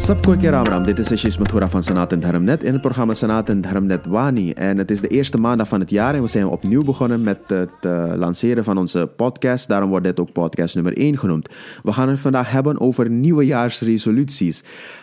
Sapkoi Ramram, dit is Ashish Mathura van Sanatan Dharmnet in het programma Sanatan Dharmnet Wani. En het is de eerste maandag van het jaar en we zijn opnieuw begonnen met het uh, lanceren van onze podcast. Daarom wordt dit ook podcast nummer 1 genoemd. We gaan het vandaag hebben over nieuwejaarsresoluties.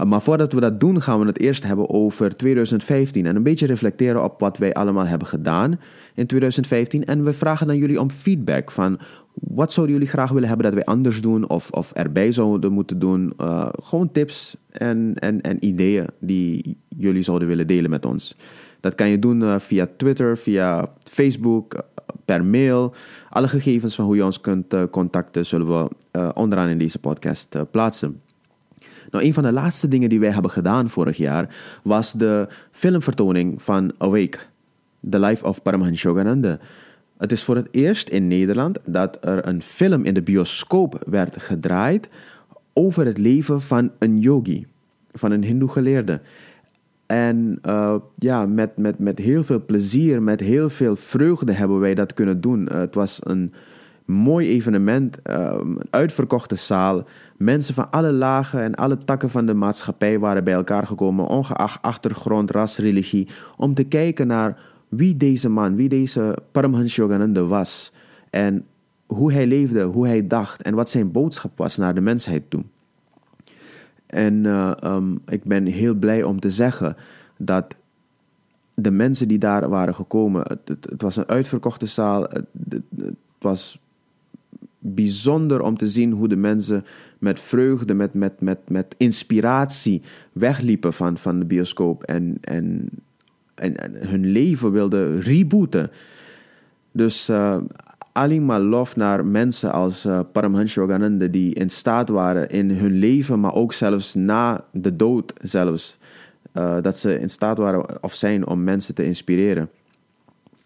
Uh, maar voordat we dat doen gaan we het eerst hebben over 2015 en een beetje reflecteren op wat wij allemaal hebben gedaan in 2015. En we vragen aan jullie om feedback van wat zouden jullie graag willen hebben dat wij anders doen of, of erbij zouden moeten doen? Uh, gewoon tips en, en, en ideeën die jullie zouden willen delen met ons. Dat kan je doen uh, via Twitter, via Facebook, uh, per mail. Alle gegevens van hoe je ons kunt contacten zullen we onderaan in deze podcast plaatsen. Nou, een van de laatste dingen die wij hebben gedaan vorig jaar was de filmvertoning van Awake, The Life of Paramahansa Yogananda. Het is voor het eerst in Nederland dat er een film in de bioscoop werd gedraaid over het leven van een yogi, van een hindoe geleerde. En uh, ja, met, met, met heel veel plezier, met heel veel vreugde hebben wij dat kunnen doen. Uh, het was een mooi evenement, uh, een uitverkochte zaal. Mensen van alle lagen en alle takken van de maatschappij waren bij elkaar gekomen, ongeacht achtergrond, ras, religie, om te kijken naar wie deze man, wie deze Paramhans Yogananda was. En hoe hij leefde, hoe hij dacht en wat zijn boodschap was naar de mensheid toe. En uh, um, ik ben heel blij om te zeggen dat de mensen die daar waren gekomen, het, het, het was een uitverkochte zaal. Het, het, was bijzonder om te zien hoe de mensen met vreugde, met, met, met, met inspiratie wegliepen van, van de bioscoop. En, en en, hun leven wilden rebooten. Dus uh, alleen maar lof naar mensen als uh, Paramhansa Yogananda die in staat waren in hun leven, maar ook zelfs na de dood zelfs, uh, dat ze in staat waren of zijn om mensen te inspireren.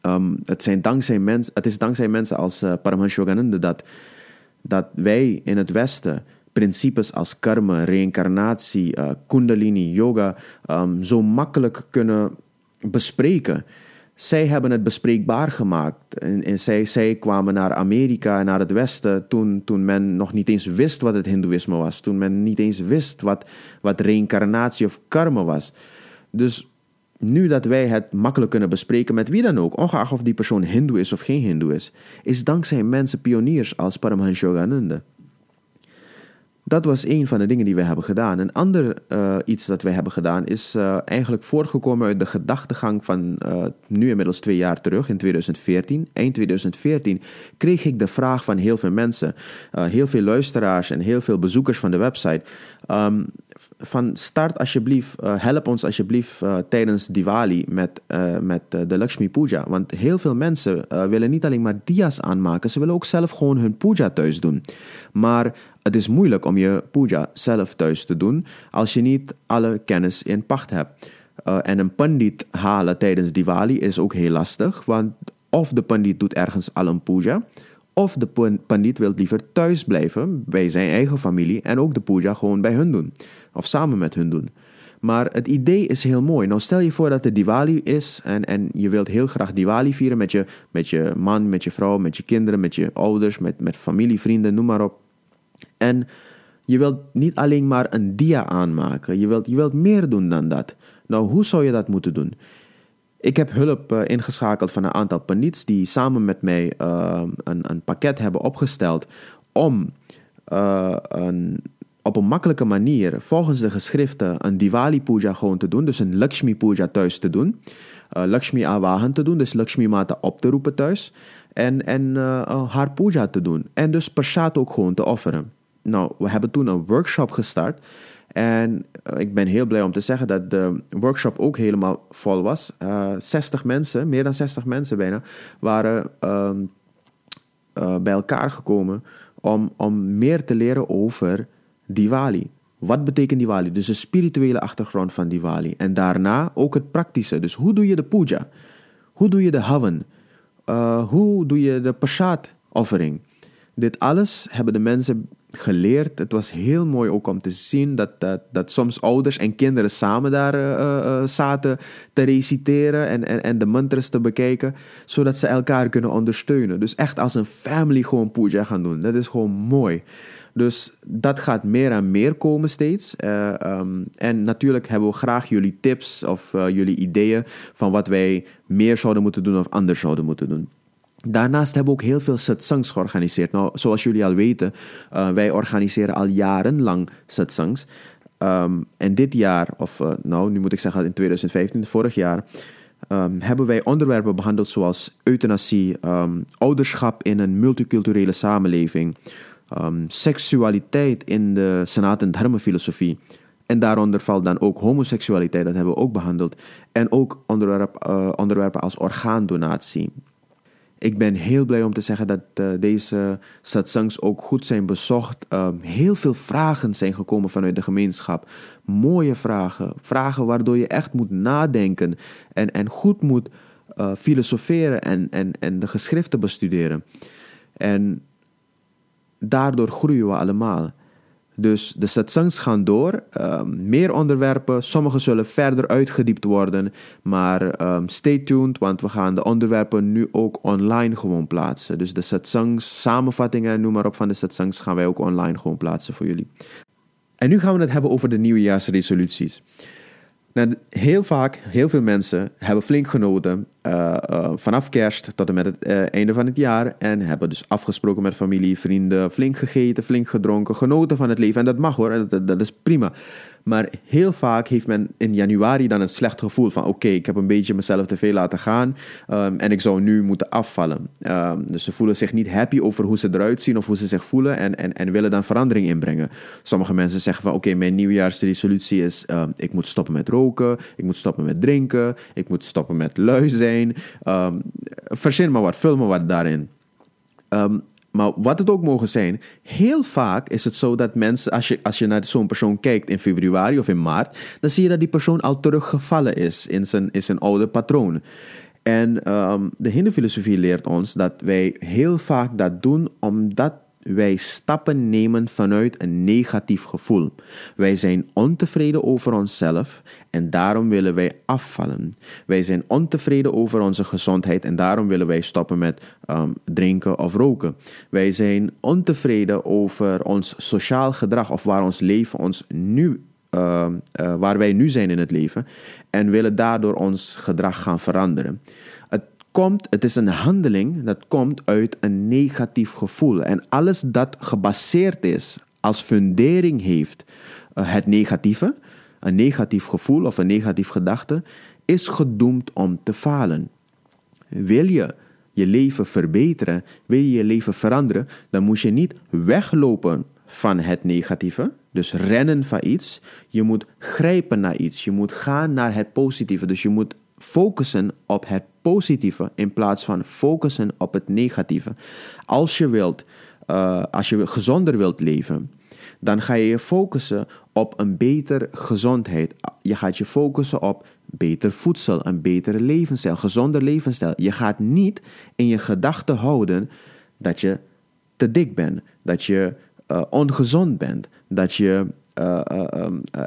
Um, het, zijn dankzij mens, het is dankzij mensen als uh, Yogananda dat, dat wij in het Westen principes als karma, reïncarnatie, uh, kundalini, yoga um, zo makkelijk kunnen bespreken. Zij hebben het bespreekbaar gemaakt. En, en zij, zij kwamen naar Amerika en naar het Westen toen, toen men nog niet eens wist wat het Hindoeïsme was. Toen men niet eens wist wat, wat reïncarnatie of karma was. Dus nu dat wij het makkelijk kunnen bespreken met wie dan ook, ongeacht of die persoon Hindoe is of geen Hindoe is, is dankzij mensen pioniers als Paramahansa Yogananda. Dat was een van de dingen die we hebben gedaan. Een ander uh, iets dat we hebben gedaan is uh, eigenlijk voortgekomen uit de gedachtegang van uh, nu inmiddels twee jaar terug, in 2014. Eind 2014 kreeg ik de vraag van heel veel mensen, heel veel luisteraars en heel veel bezoekers van de website. Um, van start alsjeblieft, help ons alsjeblieft tijdens Diwali met, met de Lakshmi Puja. Want heel veel mensen willen niet alleen maar dia's aanmaken, ze willen ook zelf gewoon hun puja thuis doen. Maar het is moeilijk om je puja zelf thuis te doen als je niet alle kennis in pacht hebt. En een pandit halen tijdens Diwali is ook heel lastig, want of de pandit doet ergens al een puja, of de pandit wil liever thuis blijven bij zijn eigen familie en ook de puja gewoon bij hun doen, of samen met hun doen. Maar het idee is heel mooi. Nou, stel je voor dat het Diwali is en, en je wilt heel graag Diwali vieren met je, met je man, met je vrouw, met je kinderen, met je ouders, met, met familie, vrienden, noem maar op. En je wilt niet alleen maar een dia aanmaken, je wilt, je wilt meer doen dan dat. Nou, hoe zou je dat moeten doen? Ik heb hulp uh, ingeschakeld van een aantal pandits die samen met mij uh, een, een pakket hebben opgesteld om uh, een, op een makkelijke manier volgens de geschriften een Diwali puja gewoon te doen, dus een Lakshmi puja thuis te doen, Lakshmi awahan te doen, dus Lakshmi mata op te roepen thuis en, en haar puja te doen en dus prasad ook gewoon te offeren. Nou, we hebben toen een workshop gestart. En ik ben heel blij om te zeggen dat de workshop ook helemaal vol was. Uh, eh, 60 mensen, meer dan 60 mensen bijna, waren uh, bij elkaar gekomen om, om meer te leren over Diwali. Wat betekent Diwali? Dus de spirituele achtergrond van Diwali. En daarna ook het praktische. Dus hoe doe je de puja? Hoe doe je de haven? hoe doe je de prasad-offering? Dit alles hebben de mensen geleerd. Het was heel mooi ook om te zien dat, dat, dat soms ouders en kinderen samen daar uh, zaten te reciteren en, en, en de mantras te bekijken, zodat ze elkaar kunnen ondersteunen. Dus echt als een family gewoon puja gaan doen. Dat is gewoon mooi. Dus dat gaat meer en meer komen steeds. Eh, ehm, en natuurlijk hebben we graag jullie tips of uh, jullie ideeën van wat wij meer zouden moeten doen of anders zouden moeten doen. Daarnaast hebben we ook heel veel satsangs georganiseerd. Nou, zoals jullie al weten, uh, wij organiseren al jarenlang satsangs. Um, en dit jaar, of nou, nu moet ik zeggen in 2015, vorig jaar, um, hebben wij onderwerpen behandeld zoals euthanasie, ouderschap in een multiculturele samenleving, um, seksualiteit in de Sanat- en Dharma-filosofie. En daaronder valt dan ook homoseksualiteit, dat hebben we ook behandeld. En ook onderwerp, uh, onderwerpen als orgaandonatie. Ik ben heel blij om te zeggen dat uh, deze satsangs ook goed zijn bezocht. Uh, heel veel vragen zijn gekomen vanuit de gemeenschap. Mooie vragen. Vragen waardoor je echt moet nadenken en, en goed moet uh, filosoferen en, en, en de geschriften bestuderen. En daardoor groeien we allemaal. Dus de satsangs gaan door, um, meer onderwerpen, sommige zullen verder uitgediept worden, maar um, stay tuned, want we gaan de onderwerpen nu ook online gewoon plaatsen. Dus de satsangs, samenvattingen, noem maar op van de satsangs, gaan wij ook online gewoon plaatsen voor jullie. En nu gaan we het hebben over de nieuwjaarsresoluties. Nou, heel vaak, heel veel mensen hebben flink genoten uh, uh, vanaf kerst tot en met het uh, einde van het jaar. En hebben dus afgesproken met familie, vrienden, flink gegeten, flink gedronken, genoten van het leven. En dat mag hoor, dat, is prima. Maar heel vaak heeft men in januari dan een slecht gevoel van oké, ik heb een beetje mezelf te veel laten gaan um, en ik zou nu moeten afvallen. Um, dus ze voelen zich niet happy over hoe ze eruit zien of hoe ze zich voelen en, en, en willen dan verandering inbrengen. Sommige mensen zeggen van oké, mijn nieuwjaarsresolutie is um, ik moet stoppen met roken, ik moet stoppen met drinken, ik moet stoppen met lui zijn. Verzin maar wat, vul maar wat daarin. Um, maar wat het ook mogen zijn, heel vaak is het zo dat mensen, als je, als je naar zo'n persoon kijkt in februari of in maart, dan zie je dat die persoon al teruggevallen is in zijn, in zijn oude patroon. En um, de Hindu-filosofie leert ons dat wij heel vaak dat doen omdat wij stappen nemen vanuit een negatief gevoel. Wij zijn ontevreden over onszelf en daarom willen wij afvallen. Wij zijn ontevreden over onze gezondheid en daarom willen wij stoppen met um, drinken of roken. Wij zijn ontevreden over ons sociaal gedrag of waar ons leven ons nu uh, uh, waar wij nu zijn in het leven en willen daardoor ons gedrag gaan veranderen komt, het is een handeling dat komt uit een negatief gevoel. En alles dat gebaseerd is, als fundering heeft uh, het negatieve, een negatief gevoel of een negatief gedachte, is gedoemd om te falen. Wil je je leven verbeteren, wil je je leven veranderen, dan moet je niet weglopen van het negatieve, dus rennen van iets. Je moet grijpen naar iets. Je moet gaan naar het positieve. Dus je moet focussen op het positieve in plaats van focussen op het negatieve. Als je wilt, uh, als je gezonder wilt leven, dan ga je je focussen op een betere gezondheid. Je gaat je focussen op beter voedsel, een betere levensstijl, gezonder levensstijl. Je gaat niet in je gedachten houden dat je te dik bent, dat je uh, ongezond bent, dat je uh,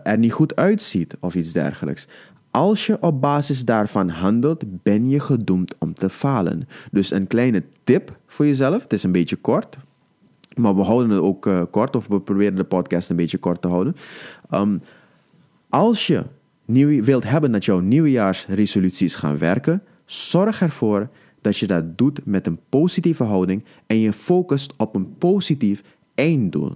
er niet goed uitziet of iets dergelijks. Als je op basis daarvan handelt, ben je gedoemd om te falen. Dus een kleine tip voor jezelf. Het is een beetje kort, maar we houden het ook uh, kort, of we proberen de podcast een beetje kort te houden. Um, als je nieuw, wilt hebben dat jouw nieuwjaarsresoluties gaan werken, zorg ervoor dat je dat doet met een positieve houding en je focust op een positief einddoel.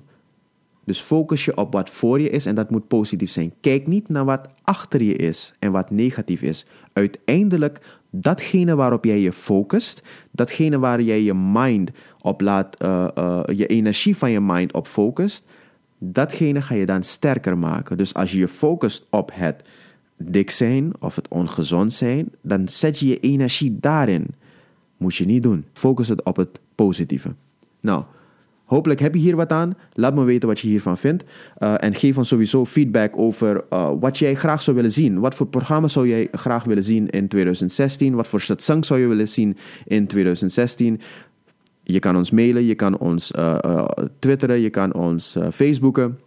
Dus focus je op wat voor je is en dat moet positief zijn. Kijk niet naar wat achter je is en wat negatief is. Uiteindelijk, datgene waarop jij je focust, datgene waar jij je mind op laat, uh, uh, je energie van je mind op focust, datgene ga je dan sterker maken. Dus als je je focust op het dik zijn of het ongezond zijn, dan zet je je energie daarin. Moet je niet doen. Focus het op het positieve. Nou. Hopelijk heb je hier wat aan. Laat me weten wat je hiervan vindt. Uh, en geef ons sowieso feedback over uh, wat jij graag zou willen zien. Wat voor programma zou jij graag willen zien in 2016? Wat voor satsang zou je willen zien in 2016? Je kan ons mailen, je kan ons uh, twitteren, je kan ons facebooken.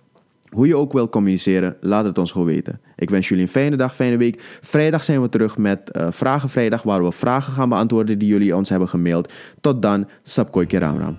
Hoe je ook wil communiceren, laat het ons gewoon weten. Ik wens jullie een fijne dag, fijne week. Vrijdag zijn we terug met uh, Vragen Vrijdag, waar we vragen gaan beantwoorden die jullie ons hebben gemaild. Tot dan, Sapkoi Keramram.